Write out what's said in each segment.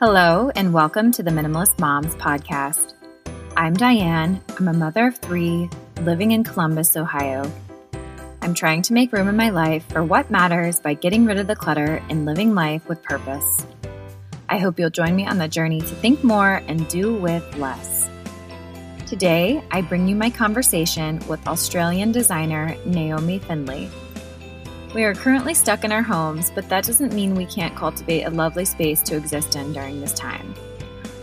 Hello, and welcome to the Minimalist Moms podcast. I'm Diane. I'm a mother of three living in Columbus, Ohio. I'm trying to make room in my life for what matters by getting rid of the clutter and living life with purpose. I hope you'll join me on the journey to think more and do with less. Today, I bring you my conversation with Australian designer Naomi Findlay. We are currently stuck in our homes, but that doesn't mean we can't cultivate a lovely space to exist in during this time.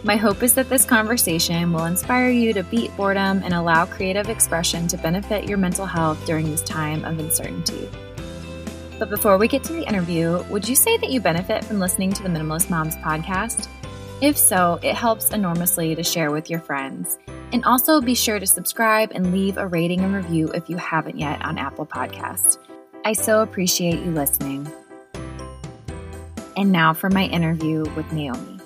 My hope is that this conversation will inspire you to beat boredom and allow creative expression to benefit your mental health during this time of uncertainty. But before we get to the interview, would you say that you benefit from listening to the Minimalist Moms podcast? If so, it helps enormously to share with your friends. And also be sure to subscribe and leave a rating and review if you haven't yet on Apple Podcasts. I so appreciate you listening. And now for my interview with Naomi.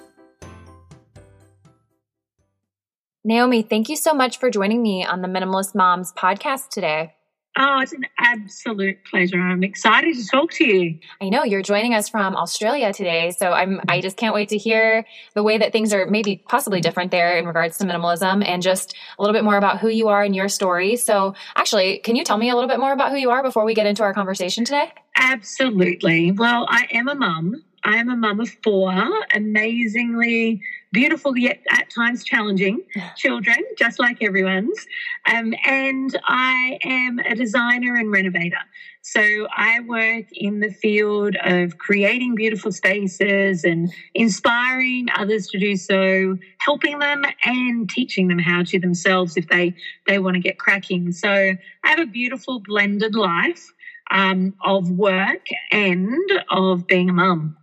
Naomi, thank you so much for joining me on the Minimalist Moms podcast today. Oh, it's an absolute pleasure. I'm excited to talk to you. I know you're joining us from Australia today, so I'm I just can't wait to hear the way that things are maybe possibly different there in regards to minimalism and just a little bit more about who you are and your story. So, actually, can you tell me a little bit more about who you are before we get into our conversation today? Absolutely. Well, I am a mum. I am a mum of four amazingly beautiful yet at times challenging children, just like everyone's. Um, and I am a designer and renovator. So I work in the field of creating beautiful spaces and inspiring others to do so, helping them and teaching them how to themselves if they, they want to get cracking. So I have a beautiful blended life um, of work and of being a mum.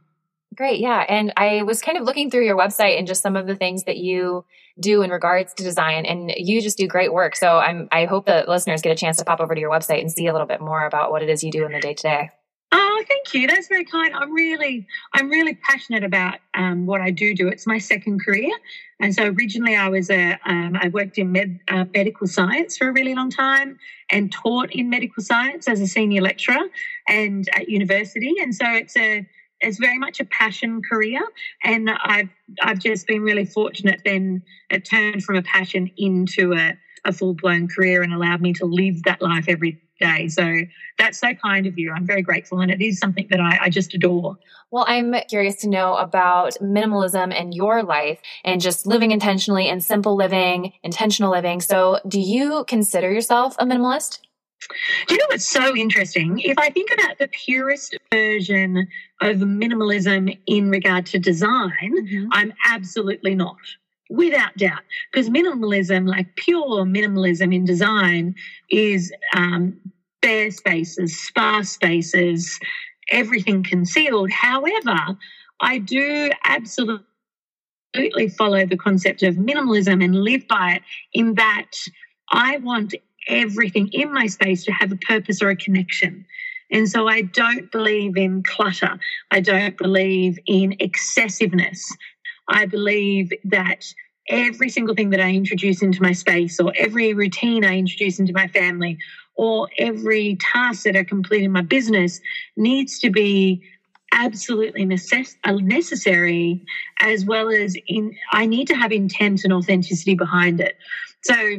Great. Yeah. And I was kind of looking through your website and just some of the things that you do in regards to design and you just do great work. So I'm, I hope that listeners get a chance to pop over to your website and see a little bit more about what it is you do in the day to day. Oh, thank you. That's very kind. I'm really, I'm really passionate about um, what I do do. It's my second career, and so originally I was a, um, I worked in med, uh, medical science for a really long time, and taught in medical science as a senior lecturer and at university. And so it's a, it's very much a passion career and I've I've just been really fortunate then it turned from a passion into a, a full blown career and allowed me to live that life every day. So that's so kind of you. I'm very grateful and it is something that I, I just adore. Well, I'm curious to know about minimalism and your life and just living intentionally and simple living, intentional living. So do you consider yourself a minimalist? Do you know what's so interesting? If I think about the purest version of minimalism in regard to design, mm-hmm. I'm absolutely not, without doubt. Because minimalism, like pure minimalism in design, is um, bare spaces, sparse spaces, everything concealed. However, I do absolutely follow the concept of minimalism and live by it in that I want everything in my space to have a purpose or a connection. And so I don't believe in clutter. I don't believe in excessiveness. I believe that every single thing that I introduce into my space or every routine I introduce into my family or every task that I complete in my business needs to be absolutely uh, necessary as well as in I need to have intent and authenticity behind it. So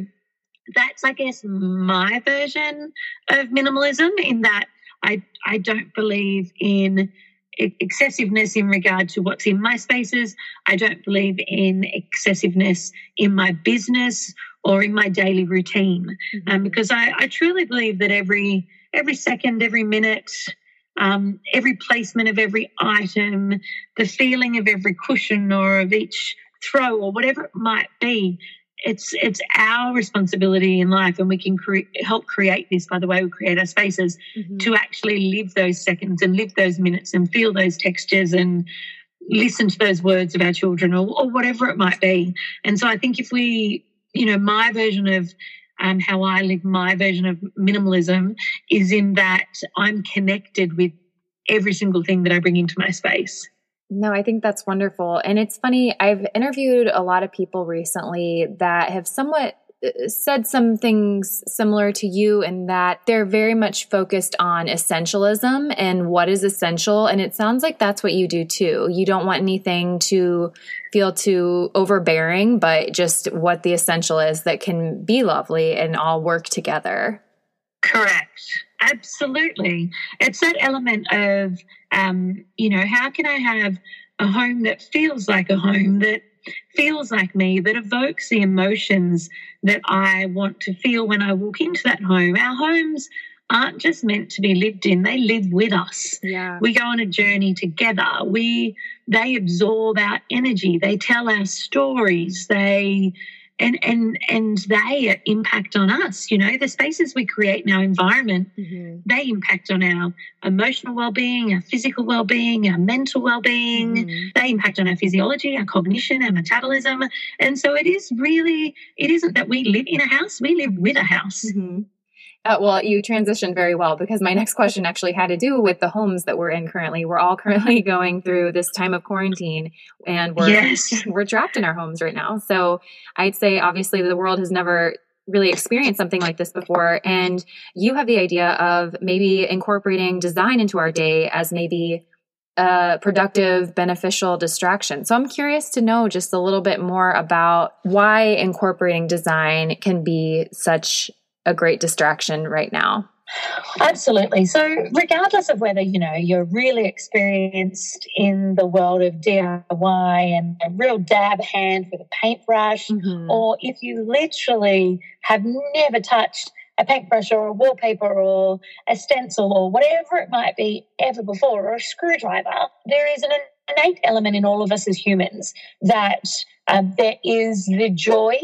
that's I guess my version of minimalism in that I I don't believe in excessiveness in regard to what's in my spaces. I don't believe in excessiveness in my business or in my daily routine, mm-hmm. um, because I, I, truly believe that every every second, every minute, um, every placement of every item, the feeling of every cushion or of each throw or whatever it might be it's it's our responsibility in life and we can cre- help create this by the way we create our spaces mm-hmm. to actually live those seconds and live those minutes and feel those textures and listen to those words of our children or, or whatever it might be and so i think if we you know my version of um, how i live my version of minimalism is in that i'm connected with every single thing that i bring into my space no, I think that's wonderful. And it's funny, I've interviewed a lot of people recently that have somewhat uh, said some things similar to you in that they're very much focused on essentialism and what is essential. And it sounds like that's what you do too. You don't want anything to feel too overbearing, but just what the essential is that can be lovely and all work together. Correct. Absolutely. It's that element of, um, you know, how can I have a home that feels like a home that feels like me, that evokes the emotions that I want to feel when I walk into that home. Our homes aren't just meant to be lived in they live with us. Yeah. We go on a journey together. We they absorb our energy. They tell our stories. They and and and they impact on us you know the spaces we create in our environment mm-hmm. they impact on our emotional well-being our physical well-being our mental well-being mm-hmm. they impact on our physiology our cognition our metabolism and so it is really it isn't that we live in a house we live with a house mm-hmm. Uh, well, you transitioned very well because my next question actually had to do with the homes that we're in currently. We're all currently going through this time of quarantine and we're yes. we're trapped in our homes right now. So I'd say obviously the world has never really experienced something like this before and you have the idea of maybe incorporating design into our day as maybe a productive, beneficial distraction. So I'm curious to know just a little bit more about why incorporating design can be such a great distraction right now. Absolutely. So, regardless of whether you know you're really experienced in the world of DIY and a real dab hand with a paintbrush, mm-hmm. or if you literally have never touched a paintbrush or a wallpaper or a stencil or whatever it might be ever before, or a screwdriver, there is an innate element in all of us as humans that um, there is the joy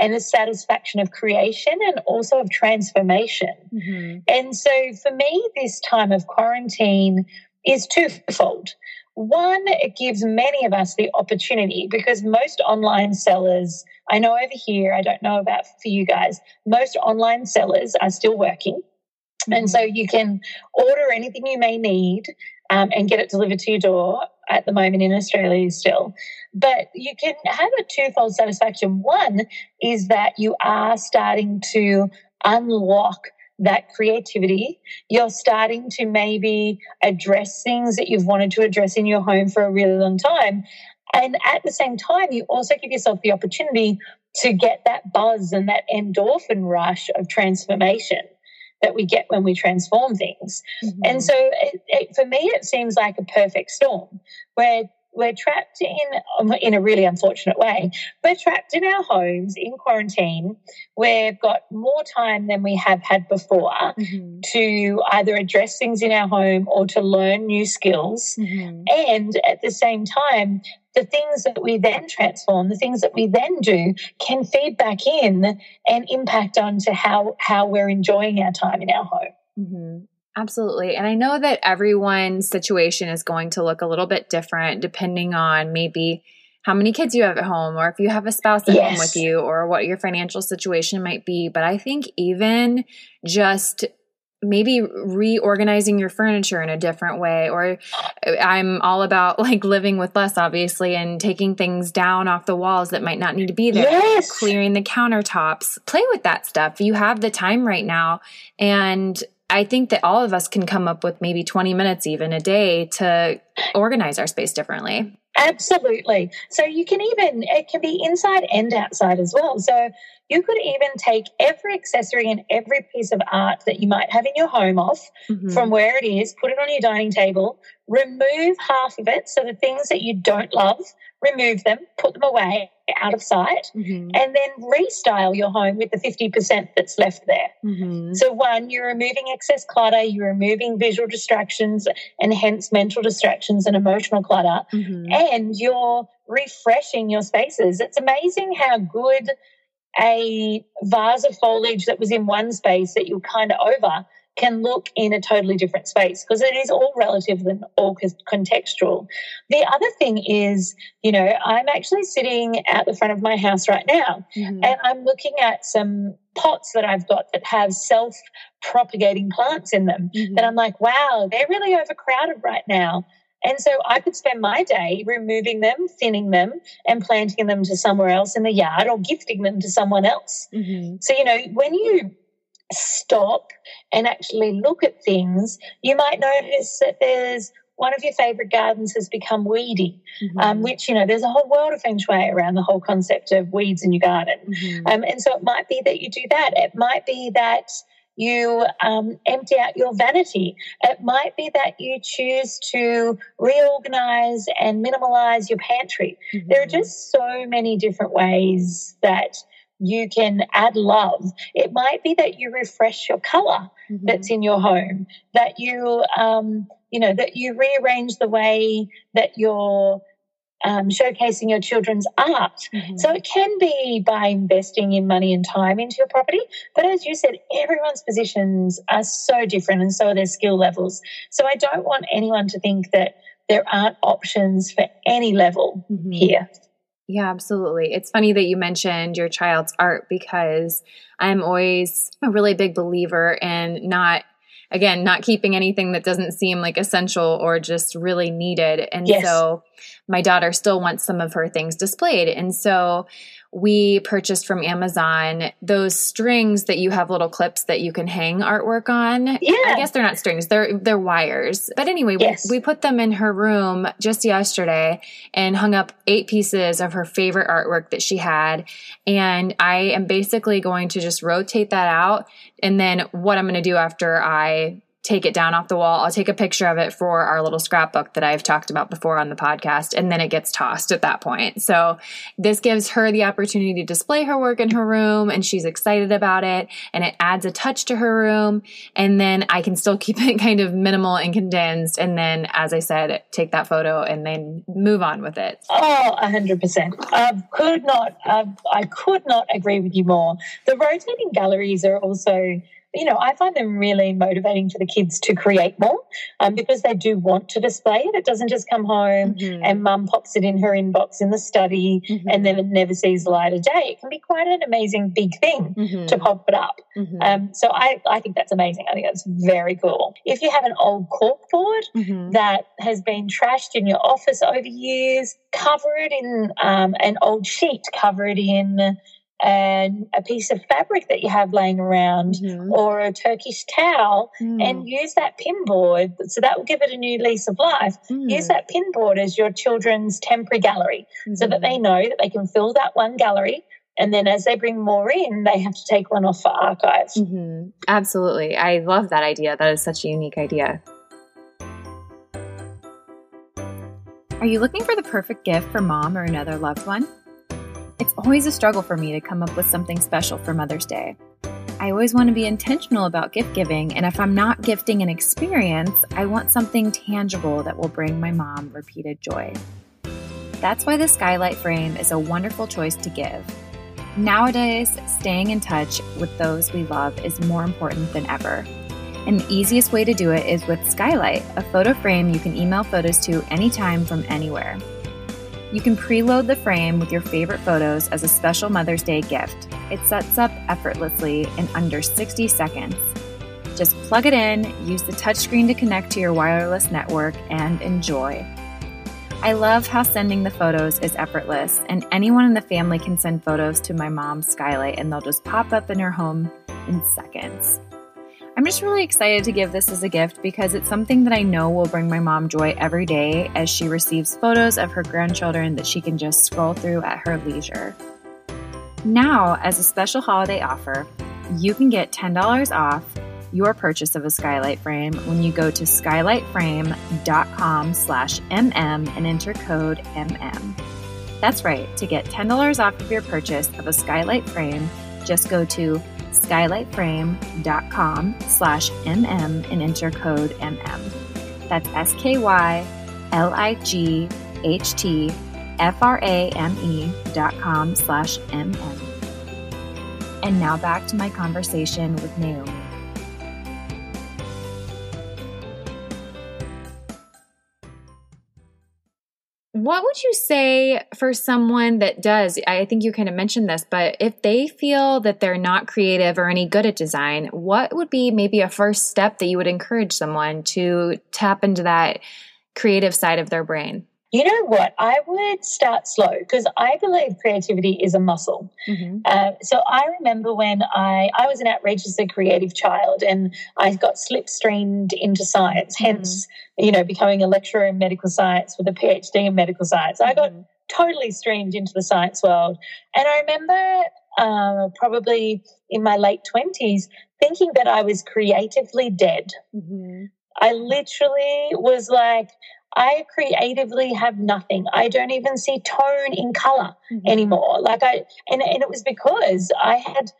and the satisfaction of creation and also of transformation. Mm-hmm. And so for me, this time of quarantine is twofold. One, it gives many of us the opportunity because most online sellers, I know over here, I don't know about for you guys, most online sellers are still working. And so mm-hmm. you can order anything you may need um, and get it delivered to your door at the moment in Australia still. But you can have a twofold satisfaction. One is that you are starting to unlock that creativity. You're starting to maybe address things that you've wanted to address in your home for a really long time. And at the same time, you also give yourself the opportunity to get that buzz and that endorphin rush of transformation that we get when we transform things. Mm-hmm. And so it, it, for me, it seems like a perfect storm where we're trapped in in a really unfortunate way. We're trapped in our homes in quarantine. We've got more time than we have had before mm-hmm. to either address things in our home or to learn new skills. Mm-hmm. And at the same time, the things that we then transform, the things that we then do, can feed back in and impact onto how how we're enjoying our time in our home. Mm-hmm. Absolutely. And I know that everyone's situation is going to look a little bit different depending on maybe how many kids you have at home or if you have a spouse at yes. home with you or what your financial situation might be. But I think even just maybe reorganizing your furniture in a different way or i'm all about like living with less obviously and taking things down off the walls that might not need to be there yes. clearing the countertops play with that stuff you have the time right now and I think that all of us can come up with maybe 20 minutes even a day to organize our space differently. Absolutely. So you can even, it can be inside and outside as well. So you could even take every accessory and every piece of art that you might have in your home off mm-hmm. from where it is, put it on your dining table, remove half of it. So the things that you don't love, remove them, put them away out of sight, mm-hmm. and then restyle your home with the 50% that's left there. Mm-hmm. So, one, you're removing excess clutter, you're removing visual distractions and hence mental distractions and emotional clutter, mm-hmm. and you're refreshing your spaces. It's amazing how good a vase of foliage that was in one space that you're kind of over can look in a totally different space because it is all relative and all contextual. The other thing is, you know, I'm actually sitting at the front of my house right now mm-hmm. and I'm looking at some pots that I've got that have self propagating plants in them. Mm-hmm. And I'm like, wow, they're really overcrowded right now. And so I could spend my day removing them, thinning them, and planting them to somewhere else in the yard or gifting them to someone else. Mm-hmm. So, you know, when you stop and actually look at things, you might notice that there's one of your favorite gardens has become weedy, mm-hmm. um, which, you know, there's a whole world of feng shui around the whole concept of weeds in your garden. Mm-hmm. Um, and so it might be that you do that. It might be that you um, empty out your vanity. It might be that you choose to reorganize and minimalize your pantry. Mm-hmm. There are just so many different ways that you can add love. It might be that you refresh your color mm-hmm. that's in your home, that you, um, you know, that you rearrange the way that you're um, showcasing your children's art. Mm-hmm. So it can be by investing in money and time into your property. But as you said, everyone's positions are so different and so are their skill levels. So I don't want anyone to think that there aren't options for any level mm-hmm. here. Yeah, absolutely. It's funny that you mentioned your child's art because I'm always a really big believer in not again, not keeping anything that doesn't seem like essential or just really needed. And yes. so my daughter still wants some of her things displayed. And so we purchased from Amazon those strings that you have little clips that you can hang artwork on. Yeah. I guess they're not strings, they're they're wires. But anyway, yes. we, we put them in her room just yesterday and hung up eight pieces of her favorite artwork that she had. And I am basically going to just rotate that out. And then what I'm going to do after I take it down off the wall. I'll take a picture of it for our little scrapbook that I've talked about before on the podcast, and then it gets tossed at that point. So this gives her the opportunity to display her work in her room, and she's excited about it, and it adds a touch to her room. And then I can still keep it kind of minimal and condensed. And then, as I said, take that photo and then move on with it. Oh, 100%. I could not. Uh, I could not agree with you more. The rotating galleries are also you know, I find them really motivating for the kids to create more um, because they do want to display it. It doesn't just come home mm-hmm. and mum pops it in her inbox in the study mm-hmm. and then it never sees the light of day. It can be quite an amazing big thing mm-hmm. to pop it up. Mm-hmm. Um, so I, I think that's amazing. I think that's very cool. If you have an old corkboard mm-hmm. that has been trashed in your office over years, cover it in um, an old sheet, cover it in and a piece of fabric that you have laying around mm-hmm. or a Turkish towel mm. and use that pin board. So that will give it a new lease of life. Mm. Use that pin board as your children's temporary gallery mm-hmm. so that they mm-hmm. know that they can fill that one gallery. And then as they bring more in, they have to take one off for archive. Mm-hmm. Absolutely. I love that idea. That is such a unique idea. Are you looking for the perfect gift for mom or another loved one? It's always a struggle for me to come up with something special for Mother's Day. I always want to be intentional about gift giving, and if I'm not gifting an experience, I want something tangible that will bring my mom repeated joy. That's why the Skylight frame is a wonderful choice to give. Nowadays, staying in touch with those we love is more important than ever. And the easiest way to do it is with Skylight, a photo frame you can email photos to anytime from anywhere. You can preload the frame with your favorite photos as a special Mother's Day gift. It sets up effortlessly in under 60 seconds. Just plug it in, use the touchscreen to connect to your wireless network, and enjoy. I love how sending the photos is effortless, and anyone in the family can send photos to my mom's Skylight and they'll just pop up in her home in seconds. I'm just really excited to give this as a gift because it's something that I know will bring my mom joy every day as she receives photos of her grandchildren that she can just scroll through at her leisure. Now, as a special holiday offer, you can get $10 off your purchase of a Skylight frame when you go to skylightframe.com slash mm and enter code mm. That's right, to get $10 off of your purchase of a Skylight frame, just go to skylightframe.com slash mm and enter code mm. That's S-K-Y-L-I-G-H-T-F-R-A-M-E dot com slash mm. And now back to my conversation with Naomi. What would you say for someone that does? I think you kind of mentioned this, but if they feel that they're not creative or any good at design, what would be maybe a first step that you would encourage someone to tap into that creative side of their brain? You know what? I would start slow because I believe creativity is a muscle. Mm-hmm. Uh, so I remember when I I was an outrageously creative child and I got slipstreamed into science. Mm-hmm. Hence, you know, becoming a lecturer in medical science with a PhD in medical science. I got mm-hmm. totally streamed into the science world, and I remember uh, probably in my late twenties thinking that I was creatively dead. Mm-hmm. I literally was like, I creatively have nothing. I don't even see tone in color mm-hmm. anymore. Like I, and, and it was because I had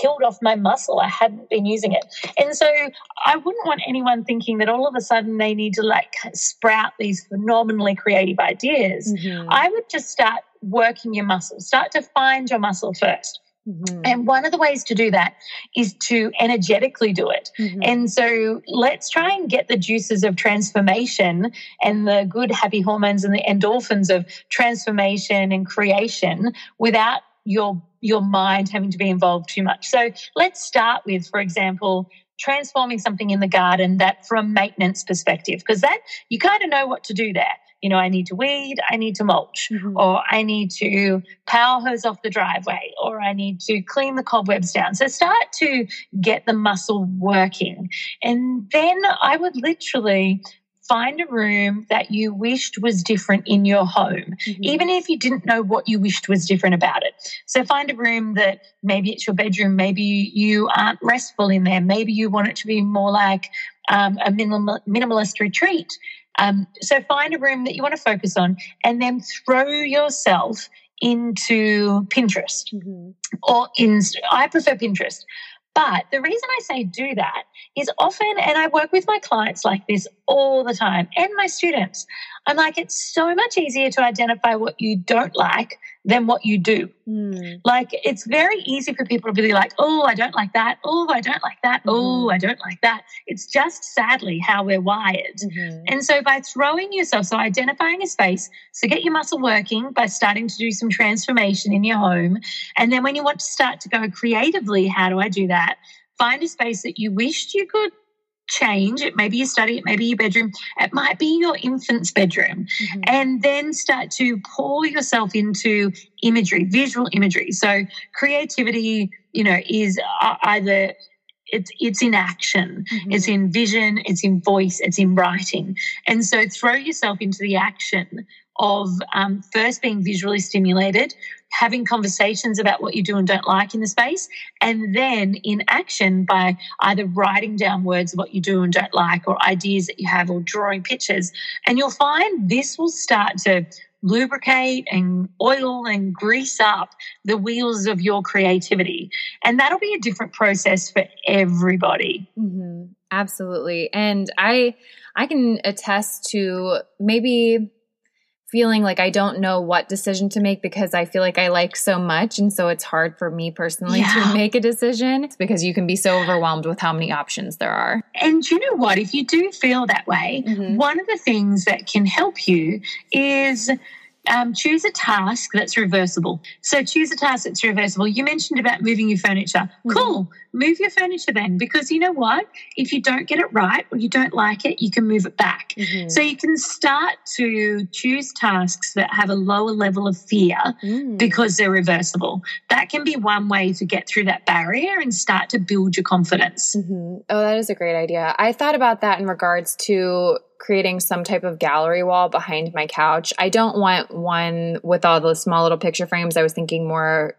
killed off my muscle. I hadn't been using it. And so I wouldn't want anyone thinking that all of a sudden they need to like sprout these phenomenally creative ideas. Mm-hmm. I would just start working your muscle, start to find your muscle first. Mm-hmm. And one of the ways to do that is to energetically do it. Mm-hmm. And so let's try and get the juices of transformation and the good, happy hormones and the endorphins of transformation and creation without your your mind having to be involved too much. So let's start with, for example, transforming something in the garden that from maintenance perspective, because that you kind of know what to do there you know, I need to weed, I need to mulch, mm-hmm. or I need to power hose off the driveway, or I need to clean the cobwebs down. So start to get the muscle working. And then I would literally find a room that you wished was different in your home, mm-hmm. even if you didn't know what you wished was different about it. So find a room that maybe it's your bedroom, maybe you aren't restful in there, maybe you want it to be more like um, a minimal, minimalist retreat. Um, so find a room that you want to focus on and then throw yourself into Pinterest mm-hmm. or in, I prefer Pinterest. But the reason I say do that is often, and I work with my clients like this all the time and my students, I'm like, it's so much easier to identify what you don't like than what you do. Mm. Like it's very easy for people to be like, oh, I don't like that. Oh, I don't like that. Mm-hmm. Oh, I don't like that. It's just sadly how we're wired. Mm-hmm. And so by throwing yourself, so identifying a space, so get your muscle working by starting to do some transformation in your home. And then when you want to start to go creatively, how do I do that? Find a space that you wished you could change. It may be your study, it may be your bedroom, it might be your infant's bedroom. Mm-hmm. And then start to pour yourself into imagery, visual imagery. So creativity, you know, is either it's it's in action mm-hmm. it's in vision it's in voice it's in writing and so throw yourself into the action of um, first being visually stimulated having conversations about what you do and don't like in the space, and then in action by either writing down words of what you do and don't like, or ideas that you have, or drawing pictures. And you'll find this will start to lubricate and oil and grease up the wheels of your creativity. And that'll be a different process for everybody. Mm-hmm. Absolutely. And I, I can attest to maybe feeling like I don't know what decision to make because I feel like I like so much. And so it's hard for me personally yeah. to make a decision because you can be so overwhelmed with how many options there are. And you know what? If you do feel that way, mm-hmm. one of the things that can help you is um, choose a task that's reversible. So choose a task that's reversible. You mentioned about moving your furniture. Mm-hmm. Cool. Move your furniture then, because you know what? If you don't get it right or you don't like it, you can move it back. Mm-hmm. So you can start to choose tasks that have a lower level of fear mm. because they're reversible. That can be one way to get through that barrier and start to build your confidence. Mm-hmm. Oh, that is a great idea. I thought about that in regards to creating some type of gallery wall behind my couch. I don't want one with all the small little picture frames. I was thinking more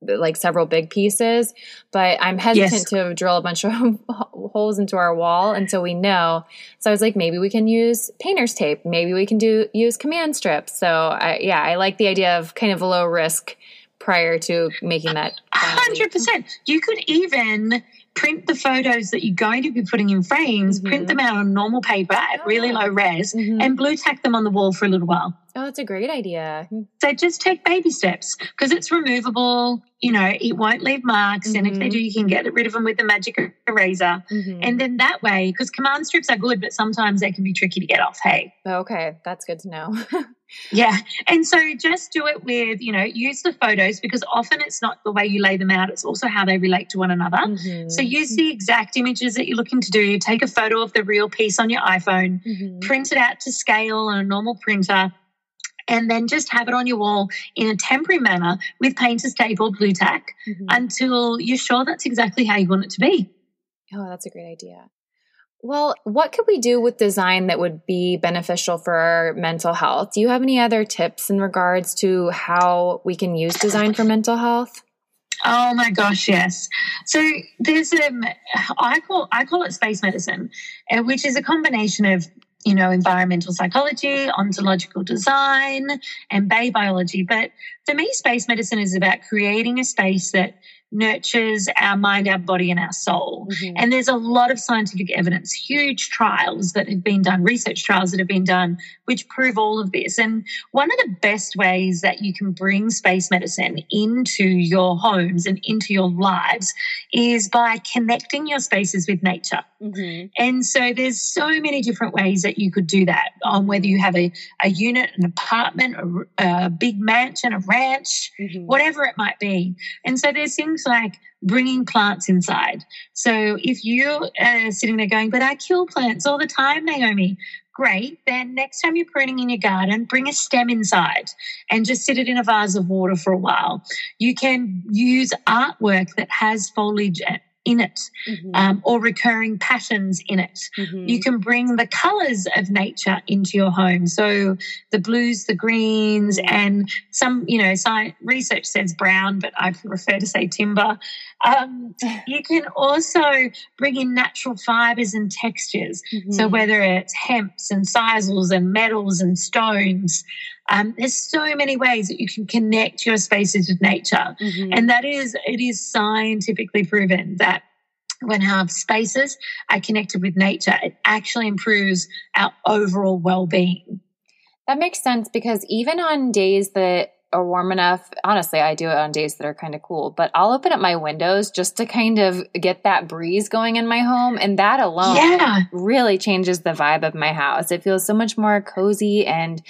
like several big pieces, but I'm hesitant yes. to drill a bunch of holes into our wall until we know. So I was like, maybe we can use painter's tape. Maybe we can do use command strips. So I, yeah, I like the idea of kind of a low risk prior to making that. Hundred percent. You could even print the photos that you're going to be putting in frames, mm-hmm. print them out on normal paper at really low res, mm-hmm. and Blu Tack them on the wall for a little while. Oh, that's a great idea. Hmm. So just take baby steps because it's removable. You know, it won't leave marks. Mm-hmm. And if they mm-hmm. do, you can get rid of them with the magic eraser. Mm-hmm. And then that way, because command strips are good, but sometimes they can be tricky to get off. Hey. Okay. That's good to know. yeah. And so just do it with, you know, use the photos because often it's not the way you lay them out, it's also how they relate to one another. Mm-hmm. So use the exact images that you're looking to do. Take a photo of the real piece on your iPhone, mm-hmm. print it out to scale on a normal printer and then just have it on your wall in a temporary manner with painter's tape or Blu Tack mm-hmm. until you're sure that's exactly how you want it to be. Oh, that's a great idea. Well, what could we do with design that would be beneficial for our mental health? Do you have any other tips in regards to how we can use design for mental health? Oh my gosh, yes. So there's um I call I call it space medicine, uh, which is a combination of you know, environmental psychology, ontological design, and bau-biology. But for me, space medicine is about creating a space that nurtures our mind, our body, and our soul. Mm-hmm. And there's a lot of scientific evidence, huge trials that have been done, research trials that have been done, which prove all of this. And one of the best ways that you can bring space medicine into your homes and into your lives is by connecting your spaces with nature. Mm-hmm. And so there's so many different ways that you could do that on whether you have a, a unit, an apartment, a, a big mansion, a ranch, mm-hmm. whatever it might be. And so there's things like bringing plants inside. So if you are sitting there going, but I kill plants all the time, Naomi, great. Then next time you're pruning in your garden, bring a stem inside and just sit it in a vase of water for a while. You can use artwork that has foliage in it mm-hmm. um, or recurring patterns in it. Mm-hmm. You can bring the colors of nature into your home. So the blues, the greens, mm-hmm. and some, you know, science, research says brown, but I prefer to say timber. Um, you can also bring in natural fibers and textures. Mm-hmm. So whether it's hemps and sisals and metals and stones, um, there's so many ways that you can connect your spaces with nature. Mm-hmm. And that is, it is scientifically proven that when our spaces are connected with nature, it actually improves our overall well being. That makes sense because even on days that are warm enough, honestly, I do it on days that are kind of cool, but I'll open up my windows just to kind of get that breeze going in my home. And that alone yeah. really changes the vibe of my house. It feels so much more cozy and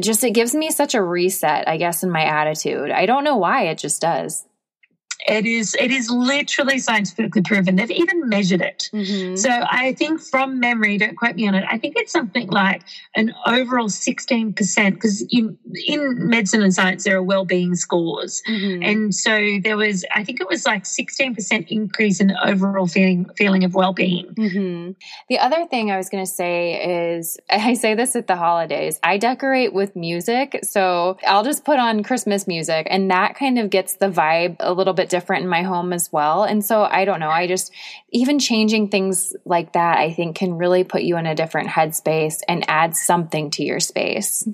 just it gives me such a reset, I guess, in my attitude. I don't know why, it just does. It is it is literally scientifically proven. They've even measured it. Mm-hmm. So I think from memory, don't quote me on it. I think it's something like an overall sixteen percent because in medicine and science there are well-being scores, mm-hmm. and so there was I think it was like sixteen percent increase in overall feeling feeling of well-being. Mm-hmm. The other thing I was going to say is I say this at the holidays. I decorate with music, so I'll just put on Christmas music, and that kind of gets the vibe a little bit different in my home as well. And so I don't know. I just, even changing things like that, I think can really put you in a different headspace and add something to your space.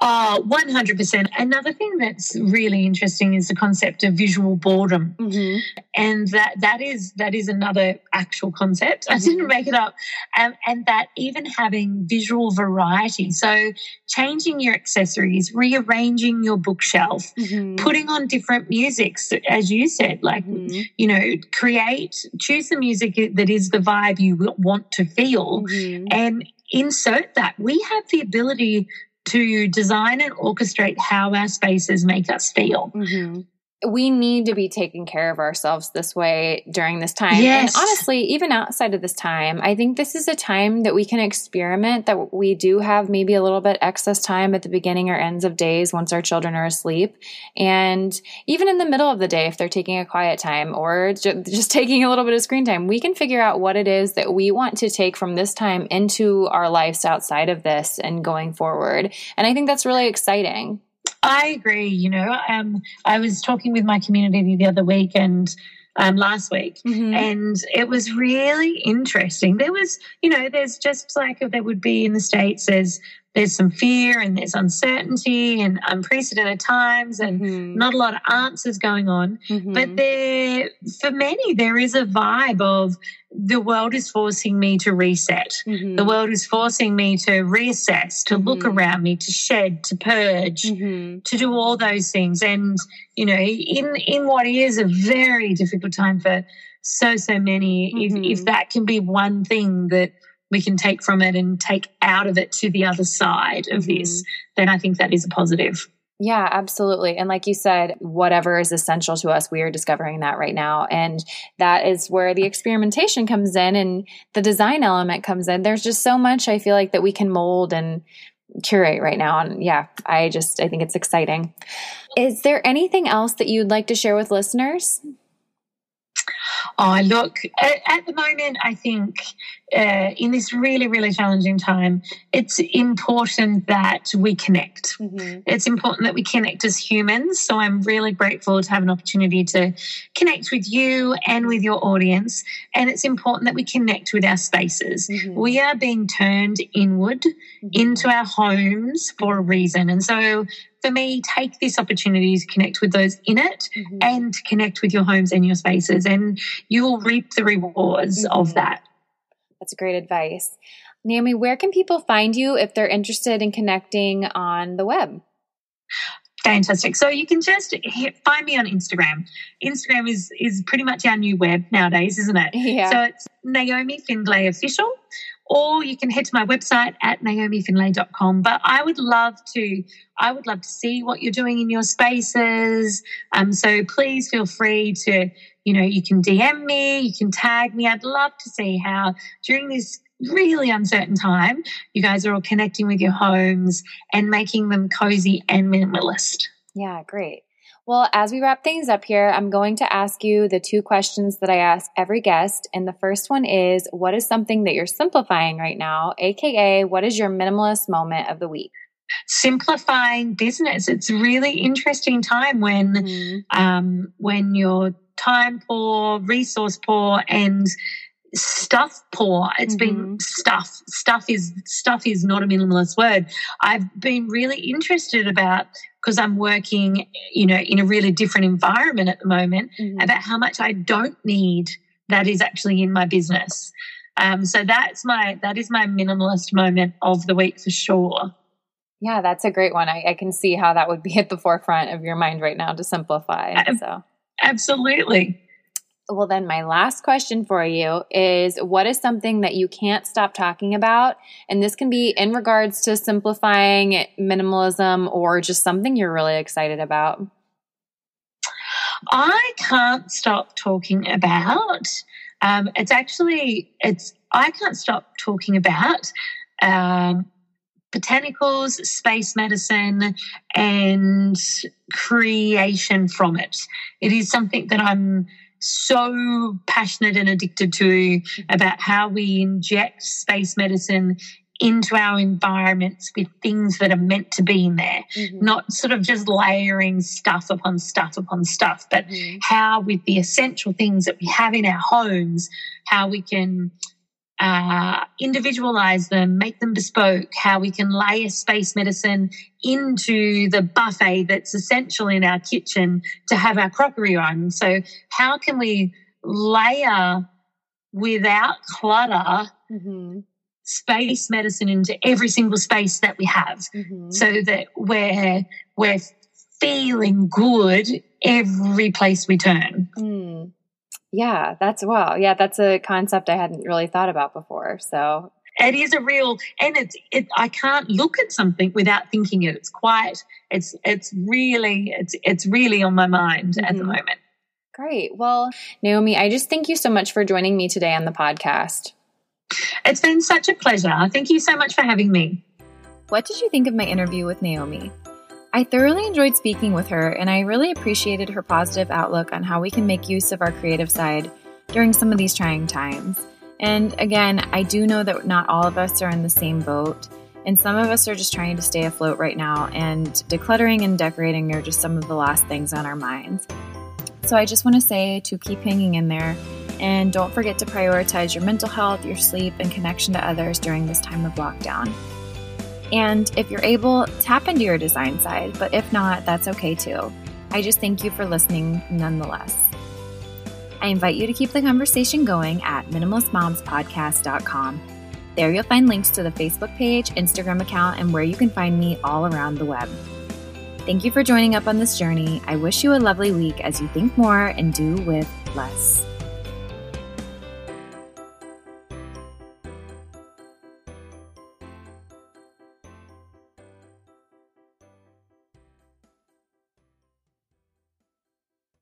Uh, 100%. Another thing that's really interesting is the concept of visual boredom. Mm-hmm. And that, that is that is another actual concept. I didn't mm-hmm. make it up. Um, and that even having visual variety. So changing your accessories, rearranging your bookshelf, mm-hmm. putting on different musics, as you said, like, mm-hmm. you know, create, choose the music that is the vibe you want to feel mm-hmm. and insert that. We have the ability to design and orchestrate how our spaces make us feel. Mm-hmm we need to be taking care of ourselves this way during this time. Yes. And honestly, even outside of this time, I think this is a time that we can experiment that we do have maybe a little bit excess time at the beginning or ends of days once our children are asleep. And even in the middle of the day, if they're taking a quiet time or just taking a little bit of screen time, we can figure out what it is that we want to take from this time into our lives outside of this and going forward. And I think that's really exciting. I agree. You know, um, I was talking with my community the other week and um, last week, mm-hmm. and it was really interesting. There was, you know, there's just like there would be in the States, there's there's some fear and there's uncertainty and unprecedented times and mm-hmm. not a lot of answers going on. Mm-hmm. But there, for many, there is a vibe of the world is forcing me to reset. Mm-hmm. The world is forcing me to reassess, to look mm-hmm. around me, to shed, to purge, mm-hmm. to do all those things. And, you know, in, in what is a very difficult time for so, so many, if, if mm-hmm. that can be one thing that we can take from it and take out of it to the other side of mm-hmm. this, then I think that is a positive. Yeah, absolutely. And like you said, whatever is essential to us, we are discovering that right now. And that is where the experimentation comes in and the design element comes in. There's just so much I feel like that we can mold and curate right now. And yeah, I just, I think it's exciting. Is there anything else that you'd like to share with listeners? Oh, look, at, at the moment, I think uh, in this really, really challenging time, it's important that we connect. Mm-hmm. It's important that we connect as humans. So I'm really grateful to have an opportunity to connect with you and with your audience. And it's important that we connect with our spaces. Mm-hmm. We are being turned inward mm-hmm. into our homes for a reason. And so for me, take this opportunity to connect with those in it mm-hmm. and connect with your homes and your spaces, and you will reap the rewards mm-hmm. of that. That's great advice. Naomi, where can people find you if they're interested in connecting on the web? Fantastic. So you can just hit, find me on Instagram. Instagram is is pretty much our new web nowadays, isn't it? Yeah. So it's Naomi Findlay Official or you can head to my website at naomifindlay.com. But I would love to, I would love to see what you're doing in your spaces. Um, so please feel free to, you know, you can DM me, you can tag me. I'd love to see how during this really uncertain time, you guys are all connecting with your homes and making them cozy and minimalist. Yeah, great. Well, as we wrap things up here, I'm going to ask you the two questions that I ask every guest. And the first one is What is something that you're simplifying right now? AKA, what is your minimalist moment of the week? Simplifying business. It's a really interesting time when mm-hmm. um, when you're time poor, resource poor, and stuff poor. It's mm-hmm. been stuff. Stuff is stuff is not a minimalist word. I've been really interested about because I'm working, you know, in a really different environment at the moment mm-hmm. about how much I don't need that is actually in my business. Um, so that's my that is my minimalist moment of the week for sure. Yeah, that's a great one. I, I can see how that would be at the forefront of your mind right now to simplify. So absolutely. Well, then, my last question for you is what is something that you can't stop talking about? And this can be in regards to simplifying minimalism or just something you're really excited about. I can't stop talking about. Um, it's actually it's I can't stop talking about um, botanicals, space medicine, and creation from it. It is something that I'm so passionate and addicted to about how we inject space medicine into our environments with things that are meant to be in there, mm-hmm. not sort of just layering stuff upon stuff upon stuff, but mm-hmm. how with the essential things that we have in our homes, how we can uh, individualize them, make them bespoke, how we can layer space medicine into the buffet that's essential in our kitchen to have our crockery on. So, how can we layer without clutter mm-hmm. space medicine into every single space that we have mm-hmm. so that we're, we're feeling good every place we turn? Mm. Yeah, that's wow. Yeah, that's a concept I hadn't really thought about before. So it is a real, and it's it. I can't look at something without thinking it. It's quite. It's it's really it's it's really on my mind mm-hmm. at the mm-hmm. moment. Great. Well, Naomi, I just thank you so much for joining me today on the podcast. It's been such a pleasure. Thank you so much for having me. What did you think of my interview with Naomi? I thoroughly enjoyed speaking with her, and I really appreciated her positive outlook on how we can make use of our creative side during some of these trying times. And again, I do know that not all of us are in the same boat, and some of us are just trying to stay afloat right now, and decluttering and decorating are just some of the last things on our minds. So I just want to say to keep hanging in there, and don't forget to prioritize your mental health, your sleep, and connection to others during this time of lockdown. And if you're able, tap into your design side, but if not, that's okay too. I just thank you for listening nonetheless. I invite you to keep the conversation going at minimalistmomspodcast.com. There you'll find links to the Facebook page, Instagram account, and where you can find me all around the web. Thank you for joining up on this journey. I wish you a lovely week as you think more and do with less.